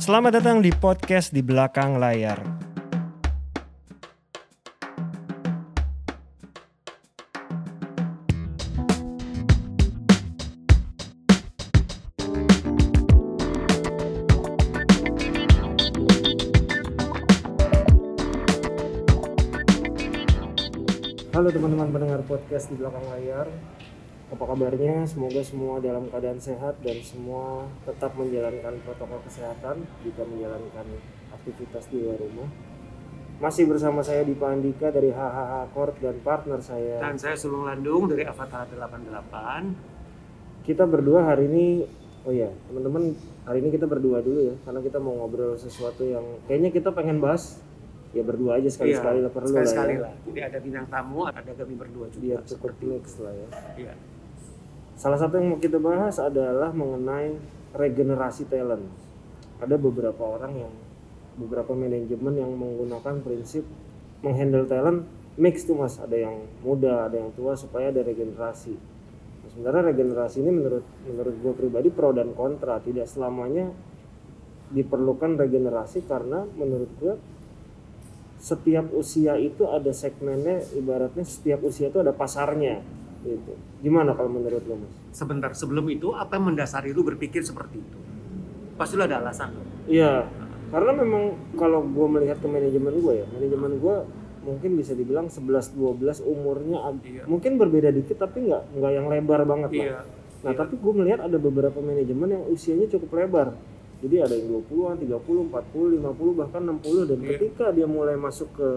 Selamat datang di podcast di belakang layar. Halo teman-teman pendengar podcast di belakang layar. Apa kabarnya? Semoga semua dalam keadaan sehat dan semua tetap menjalankan protokol kesehatan jika menjalankan aktivitas di luar rumah. Masih bersama saya Dipa Andika dari HHH Corp dan partner saya. Dan saya Sulung Landung dari Avatar 88. Kita berdua hari ini, oh ya teman-teman hari ini kita berdua dulu ya, karena kita mau ngobrol sesuatu yang kayaknya kita pengen bahas ya berdua aja sekali-sekali lah perlu sekali lah ya. lah. Jadi ada bintang tamu, ada kami berdua juga. Biar cukup mix lah ya. Iya. Salah satu yang mau kita bahas adalah mengenai regenerasi talent. Ada beberapa orang yang beberapa manajemen yang menggunakan prinsip menghandle talent mix tuh mas. Ada yang muda, ada yang tua supaya ada regenerasi. Nah, sebenarnya regenerasi ini menurut menurut gue pribadi pro dan kontra. Tidak selamanya diperlukan regenerasi karena menurut gue setiap usia itu ada segmennya ibaratnya setiap usia itu ada pasarnya gitu. Gimana kalau menurut lo mas? Sebentar, sebelum itu apa yang mendasari lu berpikir seperti itu? Pasti ada alasan. lu. Iya, karena memang kalau gue melihat ke manajemen gue ya, manajemen gue mungkin bisa dibilang 11-12 umurnya ag- Iya. mungkin berbeda dikit tapi nggak nggak yang lebar banget lah. Iya. Nah Iya. tapi gue melihat ada beberapa manajemen yang usianya cukup lebar. Jadi ada yang 20-an, 30, 40, 50, bahkan 60 dan Iya. ketika dia mulai masuk ke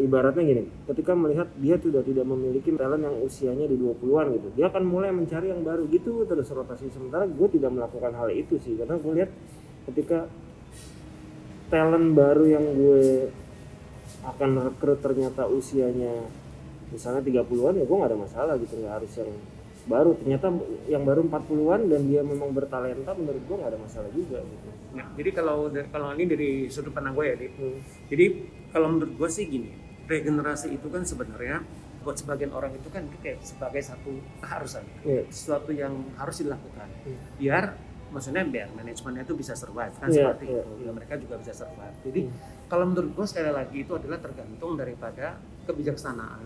ibaratnya gini, ketika melihat dia sudah tidak memiliki talent yang usianya di 20-an gitu, dia akan mulai mencari yang baru gitu terus rotasi sementara gue tidak melakukan hal itu sih karena gue lihat ketika talent baru yang gue akan rekrut ternyata usianya misalnya 30-an ya gue nggak ada masalah gitu nggak harus yang baru ternyata yang baru 40-an dan dia memang bertalenta menurut gue nggak ada masalah juga gitu Nah, jadi kalau kalau ini dari sudut pandang gue ya. Hmm. Jadi kalau menurut gue sih gini, regenerasi itu kan sebenarnya buat sebagian orang itu kan kayak sebagai satu keharusan, Iya. sesuatu yang harus dilakukan. Hmm. Biar maksudnya biar manajemennya itu bisa survive kan Iya, seperti iya, itu. Biar mereka juga bisa survive. Jadi Hmm. kalau menurut gue sekali lagi itu adalah tergantung daripada kebijaksanaan,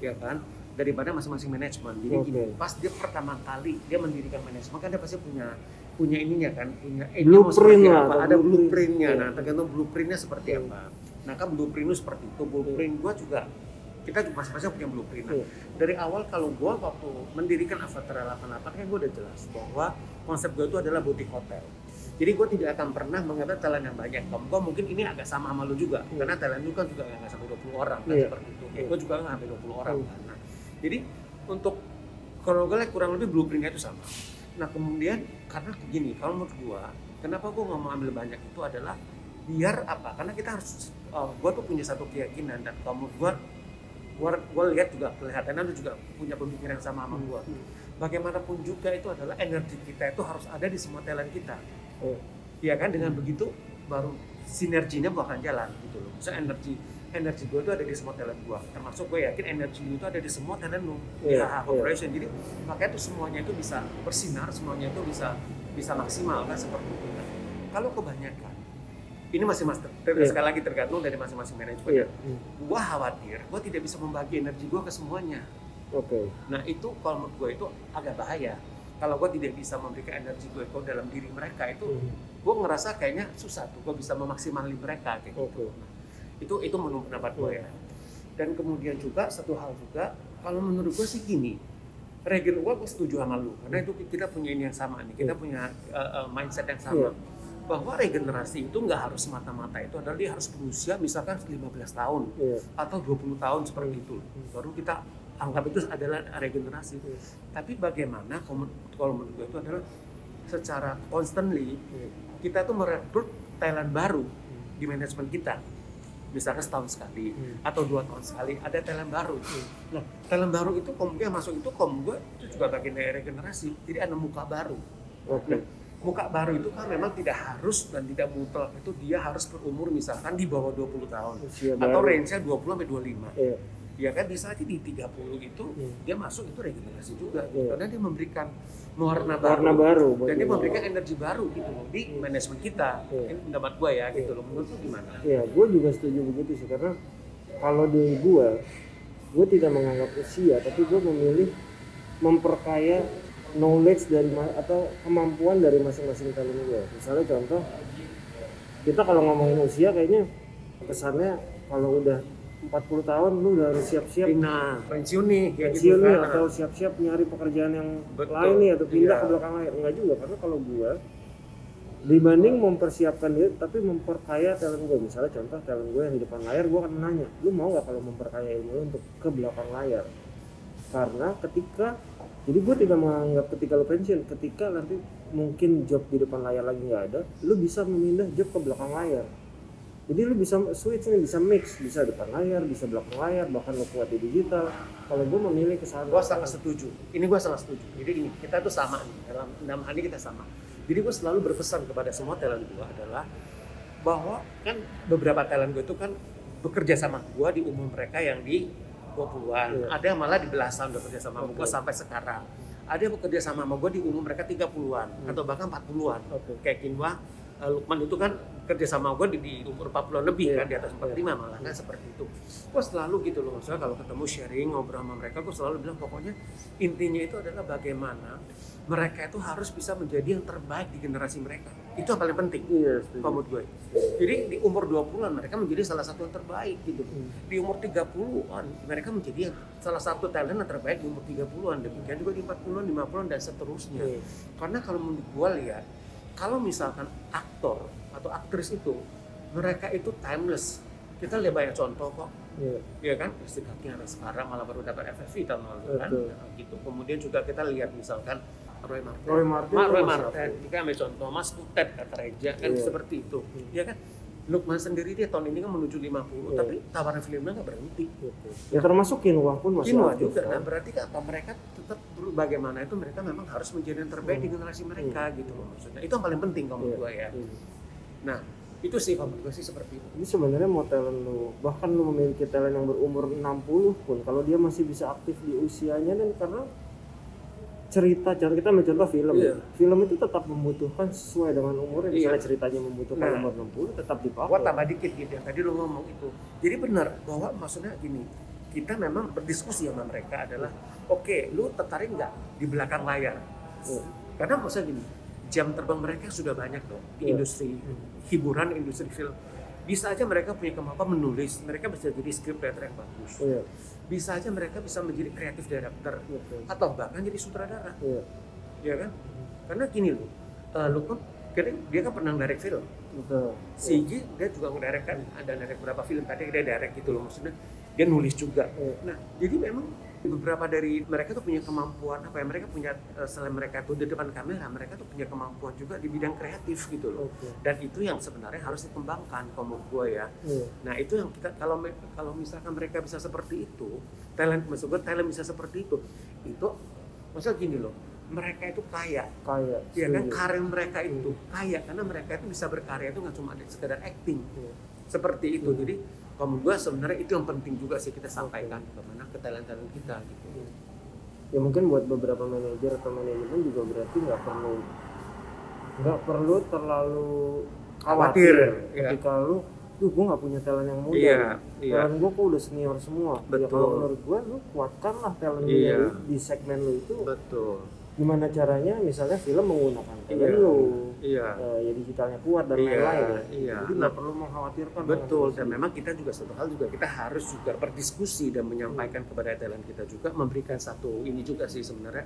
ya kan, daripada masing-masing manajemen. Jadi Oke. gini, pas dia pertama kali dia mendirikan manajemen kan dia pasti punya punya ininya kan, punya eh, dia Blueprint apa, ada blueprint. blueprintnya. Nah, tergantung blueprintnya seperti Iya. apa. Nah, kan blueprint lu seperti itu. Blueprint gua juga kita juga masing-masing punya blueprint. Nah, Iya. dari awal kalau gua waktu mendirikan Avatar 88 kan gua udah jelas bahwa konsep gua itu adalah boutique hotel. Jadi gue tidak akan pernah mengambil talent yang banyak. Kalau gue mungkin ini agak sama sama lu juga, Iya. karena talent lu kan juga nggak sampai 20 orang kan Iya. seperti itu. Iya. Gue juga nggak sampai 20 orang Iya. kan. Nah, jadi untuk kalau gue lihat kurang lebih blueprintnya itu sama. Nah kemudian karena begini, kalau menurut gue, kenapa gue nggak mau ambil banyak itu adalah biar apa? Karena kita harus, gue tuh punya satu keyakinan dan menurut gue, gue gue lihat juga kelihatannya lu juga punya pemikiran sama sama gue. Bagaimanapun juga itu adalah energi kita itu harus ada di semua talent kita. Iya. Iya kan dengan begitu baru sinerginya bakal jalan gitu loh. So energi energi gue itu ada di semua talent gue. Termasuk gue yakin energi lu itu ada di semua talent lu di Iya, HH iya. Corporation. Jadi makanya tuh semuanya itu bisa bersinar, semuanya itu bisa bisa maksimal kan seperti itu. Nah, kalau kebanyakan ini masih master Iya. sekali lagi tergantung dari masing-masing manajemen. Iya. Hmm. Gua khawatir, gua tidak bisa membagi energi gua ke semuanya. Oke. Nah itu kalau menurut gue itu agak bahaya. Kalau gue tidak bisa memberikan energi gue ke dalam diri mereka itu, Hmm. gue ngerasa kayaknya susah tuh. Gue bisa memaksimalin mereka kayak gitu. Oke. Nah, itu itu menurut pendapat gue ya. Dan kemudian juga satu hal juga, kalau menurut gue sih gini, regen gue gue setuju sama lu karena itu kita punya ini yang sama nih, kita Iya. punya uh, uh, mindset yang sama. Iya. Bahwa regenerasi itu nggak harus semata-mata itu adalah dia harus berusia misalkan 15 tahun Iya. atau 20 tahun seperti itu. Hmm. Baru kita anggap itu adalah regenerasi. Iya. Tapi bagaimana kalau menurut- gue itu adalah secara constantly Iya. kita tuh merekrut talent baru di manajemen kita. Misalkan setahun sekali Hmm. atau dua tahun sekali ada talent baru. Nah, talent baru itu kemudian masuk itu kalau gue itu juga bagian dari regenerasi. Jadi ada muka baru. Oke. Nah, muka baru itu kan memang tidak harus dan tidak mutlak. Itu dia harus berumur misalkan di bawah 20 tahun. Usia atau range-nya 20 sampai 25. Iya. ya kan? Bisa aja di 30 itu Hmm. dia masuk itu regenerasi juga Iya. karena dia memberikan warna baru, warna baru dan dia memberikan energi baru gitu loh di manajemen kita. Iya. ini pendapat gua ya gitu loh. Menurut lu gimana? Iya, gue juga setuju begitu sih. Karena kalau di gue, gue tidak menganggap usia, tapi gue memilih memperkaya knowledge dari atau kemampuan dari masing-masing talent gue. Misalnya contoh, kita kalau ngomongin usia kayaknya kesannya kalau udah 40 tahun lu udah harus siap-siap nah pensiun nih ya pensiun gitu nih kan atau siap-siap nyari pekerjaan yang Betul. lain nih atau pindah Iya. ke belakang lain enggak juga karena kalau gua dibanding mempersiapkan diri tapi memperkaya talent gue misalnya contoh talent gue yang di depan layar gue akan nanya lu mau nggak kalau memperkaya ilmu lu untuk ke belakang layar karena ketika jadi gue tidak menganggap ketika lu pensiun ketika nanti mungkin job di depan layar lagi nggak ada lu bisa memindah job ke belakang layar jadi lu bisa switch nih bisa mix bisa depan layar bisa belakang layar bahkan lu kuat di digital kalau gue memilih ke sana Gua sangat setuju. Ini gua sangat setuju. Jadi gini, kita tuh sama nih. Dalam hal ini kita sama. Jadi gua selalu berpesan kepada semua talent gua adalah bahwa kan beberapa talent gue itu kan bekerja sama gua di umur mereka yang di 20-an. Iya. Ada yang malah di belasan udah kerja sama gua Oke. sampai sekarang. Ada yang bekerja sama sama gua di umur mereka 30-an Hmm. atau bahkan 40-an. oke Kayak Kinwa, eh, Lukman itu kan kerja sama gue di, di umur 40-an lebih Iya. kan di atas 45 malah kan seperti itu. Gue selalu gitu loh maksudnya kalau ketemu sharing ngobrol sama mereka gue selalu bilang pokoknya intinya itu adalah bagaimana mereka itu harus bisa menjadi yang terbaik di generasi mereka. Itu yang paling penting iya setuju. kalau menurut gue jadi di umur 20-an mereka menjadi salah satu yang terbaik gitu. Hmm. di umur 30-an mereka menjadi yang salah satu talent yang terbaik di umur 30-an demikian juga di 40-an 50-an dan seterusnya. Iya. karena kalau menurut gue lihat kalau misalkan aktor atau aktris itu mereka itu timeless. Kita lihat banyak contoh kok. Iya. ya kan? Kristi Kaki ada sekarang malah baru dapat FFV tahun lalu kan. Nah, gitu. Kemudian juga kita lihat misalkan Roy Martin Roy Martin Ma- Roy Martin kita ambil contoh Mas Butet kata Reja kan Iya. seperti itu. Hmm. ya kan Lukman sendiri dia tahun ini kan menuju 50 Iya. tapi tawaran filmnya nggak berhenti. Ya termasuk Kinwa pun masih Kinwa juga. kan? Nah, berarti kan apa mereka tetap bagaimana itu mereka memang harus menjadi yang terbaik di Hmm. generasi mereka gitu loh maksudnya. Itu yang paling penting kalau menurut Iya. gua ya. Iya. Nah, itu sih kalau menurut gua sih seperti itu. Jadi sebenarnya mau talent lu, bahkan lu memiliki talent yang berumur 60 pun, kalau dia masih bisa aktif di usianya dan karena cerita, contoh kita ambil contoh film, Iya. film itu tetap membutuhkan sesuai dengan umurnya. Misalnya Iya. ceritanya membutuhkan Nah. umur 60, tetap dipakai. Gua tambah dikit gitu ya. Tadi lu ngomong itu. Jadi benar bahwa maksudnya gini, kita memang berdiskusi sama mereka adalah oke, lu tertarik nggak di belakang layar? Iya. Karena maksudnya gini, jam terbang mereka sudah banyak dong di Iya. industri hiburan, industri film. Bisa aja mereka punya kemampuan menulis, mereka bisa jadi scriptwriter yang bagus. Iya, Bisa aja mereka bisa menjadi kreatif director betul. atau bahkan jadi sutradara, Iya, ya kan? Karena gini loh, uh, lu kan kan dia kan pernah direct film. betul. CG dia juga ngedirect kan, ada direct beberapa film tadi dia direct gitu loh maksudnya dia nulis juga. Iya. Nah, jadi memang beberapa dari mereka tuh punya kemampuan apa ya mereka punya uh, selain mereka tuh di depan kamera mereka tuh punya kemampuan juga di bidang kreatif gitu loh Oke. dan itu yang sebenarnya harus dikembangkan kalau gue ya Iya. nah itu yang kita kalau kalau misalkan mereka bisa seperti itu talent maksud gue talent bisa seperti itu itu maksudnya gini loh mereka itu kaya Kayak. ya kan karir mereka itu kaya karena mereka itu bisa berkarya itu nggak cuma sekedar acting Iya. seperti itu Hmm. jadi kalau menurut gue sebenarnya itu yang penting juga sih kita sampaikan ke mana ke talent talent kita gitu ya mungkin buat beberapa manajer atau manajemen juga berarti nggak perlu nggak perlu terlalu Khawatir, khawatir ya. ketika lu tuh gue nggak punya talent yang muda Iya, nih. iya. talent gue kok udah senior semua ya Betul. kalau menurut gue lu kuatkan lah talent Iya. yang di segmen lu itu betul gimana caranya misalnya film menggunakan Iya. lu iya eh, ya digitalnya kuat dan Iya, lain-lain ya. iya. jadi nggak perlu mengkhawatirkan Betul, dan memang kita juga satu hal juga kita harus juga berdiskusi dan menyampaikan kepada talent kita juga memberikan satu ini juga sih sebenarnya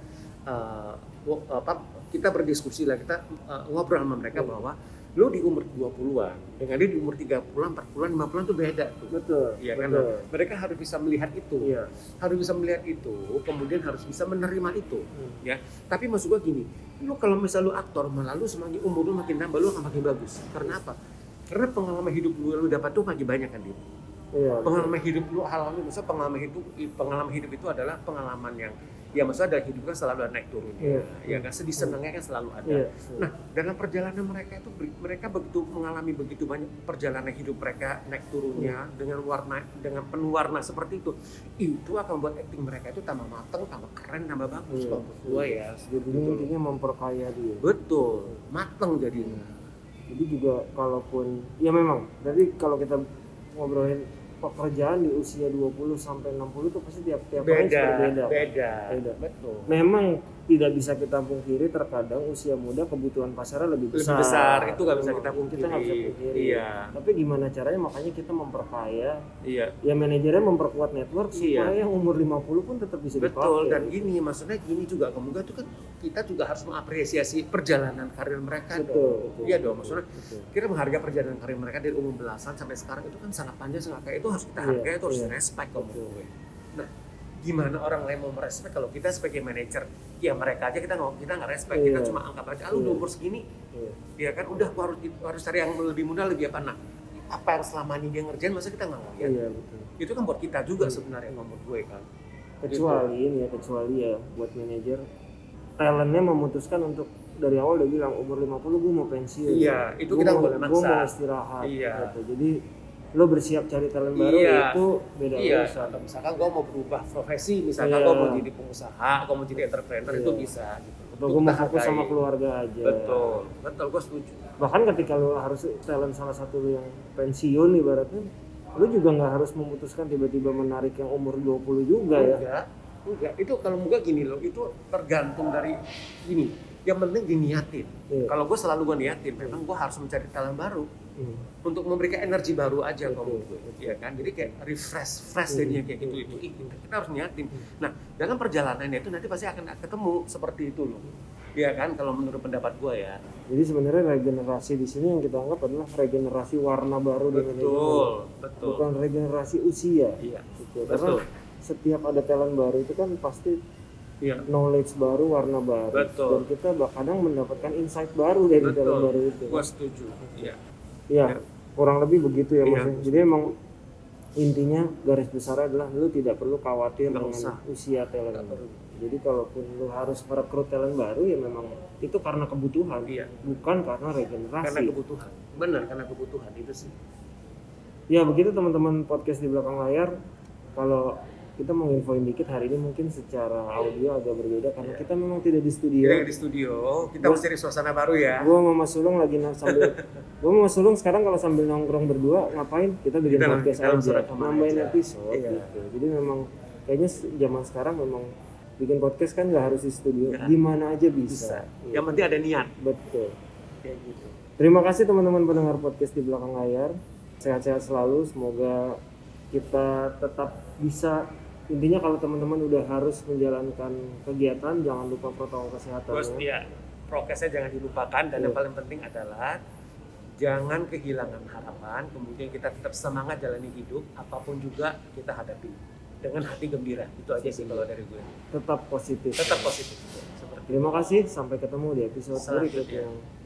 apa kita berdiskusi lah kita eh, ngobrol sama mereka Hmm. bahwa lu di umur 20-an dengan dia di umur 30-an, 40-an, 50-an tuh beda tuh. betul Iya kan? Mereka harus bisa melihat itu. iya Harus bisa melihat itu, kemudian harus bisa menerima itu. Hmm. Ya, tapi maksud gua gini, lu kalau misal lu aktor, malah lu semakin umur lu makin nambah, lu akan makin bagus. Karena apa? Karena pengalaman hidup lu lu dapat tuh makin banyak kan, Dit. Iya pengalaman hidup lu alami misalnya pengalaman hidup pengalaman hidup itu adalah pengalaman yang ya maksudnya ada hidup kan selalu ada naik turunnya Iya. ya kan sedih senangnya kan selalu ada Iya. nah dalam perjalanan mereka itu mereka begitu mengalami begitu banyak perjalanan hidup mereka naik turunnya Iya. dengan warna dengan penuh warna seperti itu itu akan membuat acting mereka itu tambah mateng tambah keren tambah bagus Iya. gua ya Jadi intinya memperkaya dia. betul mateng jadinya Jadi juga kalaupun ya memang. Jadi kalau kita ngobrolin pekerjaan di usia 20 sampai 60 itu pasti tiap tiap orang beda beda. Beda. betul. Memang tidak bisa kita pungkiri terkadang usia muda kebutuhan pasarnya lebih lebih besar. besar itu nggak bisa kita Kita pungkiri nggak bisa pungkiri. iya Tapi gimana caranya makanya kita memperkaya iya ya manajernya memperkuat network Iya. supaya yang umur 50 pun tetap bisa Betul dipakai. dan gini maksudnya gini juga kemudian itu kan kita juga harus mengapresiasi perjalanan karir mereka Betul, dong. betul. Iya dong maksudnya Betul. kita menghargai perjalanan karir mereka dari umur belasan sampai sekarang itu kan sangat panjang sangat kayak itu harus kita Iya, hargai itu harus iya. respect menurut Betul. Gue. Gimana orang lain mau merespek kalau kita sebagai manajer ya mereka aja kita nggak kita nggak respect kita Iya. cuma anggap aja ah, lu Iya. udah umur segini Iya. ya kan udah gua harus harus cari yang lebih muda lebih apa nah apa yang selama ini dia ngerjain masa kita nggak ngeliat Iya betul. itu kan buat kita juga Iya. sebenarnya menurut gue kan Kecuali ini ya kecuali ya buat manajer talentnya memutuskan untuk dari awal udah bilang umur 50 gue mau pensiun. Iya, itu Gua kita mau, boleh Gue maksa. mau istirahat. Iya. gitu. Jadi lo bersiap cari talent baru Iya. itu beda Iya, urusan. atau misalkan gue mau berubah profesi, misalkan Iya. gue mau jadi pengusaha, gue mau jadi entrepreneur Iya. itu bisa. Gitu. Atau gue mau fokus sama keluarga aja. Betul, betul, gue setuju. Bahkan ketika lo harus talent salah satu lo yang pensiun ibaratnya, lo juga nggak harus memutuskan tiba-tiba menarik yang umur 20 juga ya. Enggak, enggak. Itu kalau enggak gini loh, itu tergantung dari gini. Yang penting diniatin. Iya. Kalau gue selalu gue niatin, memang gue harus mencari talent baru Hmm. untuk memberikan energi baru aja Betul, betul. Iya kan? Jadi kayak refresh, fresh Hmm, jadinya kayak gitu itu. Ih, kita harus niatin. Nah, dalam perjalanannya itu nanti pasti akan ketemu seperti itu loh. Iya kan? Kalau menurut pendapat gue ya. Jadi sebenarnya regenerasi di sini yang kita anggap adalah regenerasi warna baru di manajemen. Betul, betul. Bukan regenerasi usia. Iya, Gitu. betul. Karena setiap ada talent baru itu kan pasti Iya, knowledge baru, warna baru. Betul. Dan kita kadang mendapatkan insight baru dari talent baru betul. itu. Gue setuju. Iya. Ya, Ya. kurang lebih begitu ya Iya. maksudnya. Jadi emang intinya garis besar adalah lu tidak perlu khawatir Nggak dengan usah. usia talent. Jadi kalaupun lu harus merekrut talent baru ya memang itu karena kebutuhan, Iya. bukan karena regenerasi. Karena kebutuhan. Benar, karena kebutuhan itu sih. Ya begitu teman-teman podcast di belakang layar. Kalau kita mau infoin dikit hari ini mungkin secara audio agak berbeda karena Iya. kita memang tidak di studio. Kita di studio, kita Gua- harus cari suasana baru ya. Gue sama Mas Sulung lagi sambil gue sama Mas Sulung sekarang kalau sambil nongkrong berdua ngapain? Kita bikin Kita- podcast kita aja, nambahin aja. episode Iya. gitu. Jadi memang kayaknya zaman sekarang memang bikin podcast kan nggak harus di studio, Nggak. di mana aja bisa. Bisa. Iya. Yang penting ada niat. Betul. Kayak gitu. Terima kasih teman-teman pendengar podcast di belakang layar. Sehat-sehat selalu. Semoga kita tetap bisa intinya kalau teman-teman udah harus menjalankan kegiatan jangan lupa protokol kesehatan. Terus ya, prokesnya jangan dilupakan dan Iya. yang paling penting adalah jangan kehilangan harapan, kemudian kita tetap semangat jalani hidup apa pun juga kita hadapi dengan hati gembira. Itu aja sih kalau dari gue. Tetap positif. Tetap positif. Seperti Terima kasih. Sampai ketemu di episode Selanjutnya. berikutnya.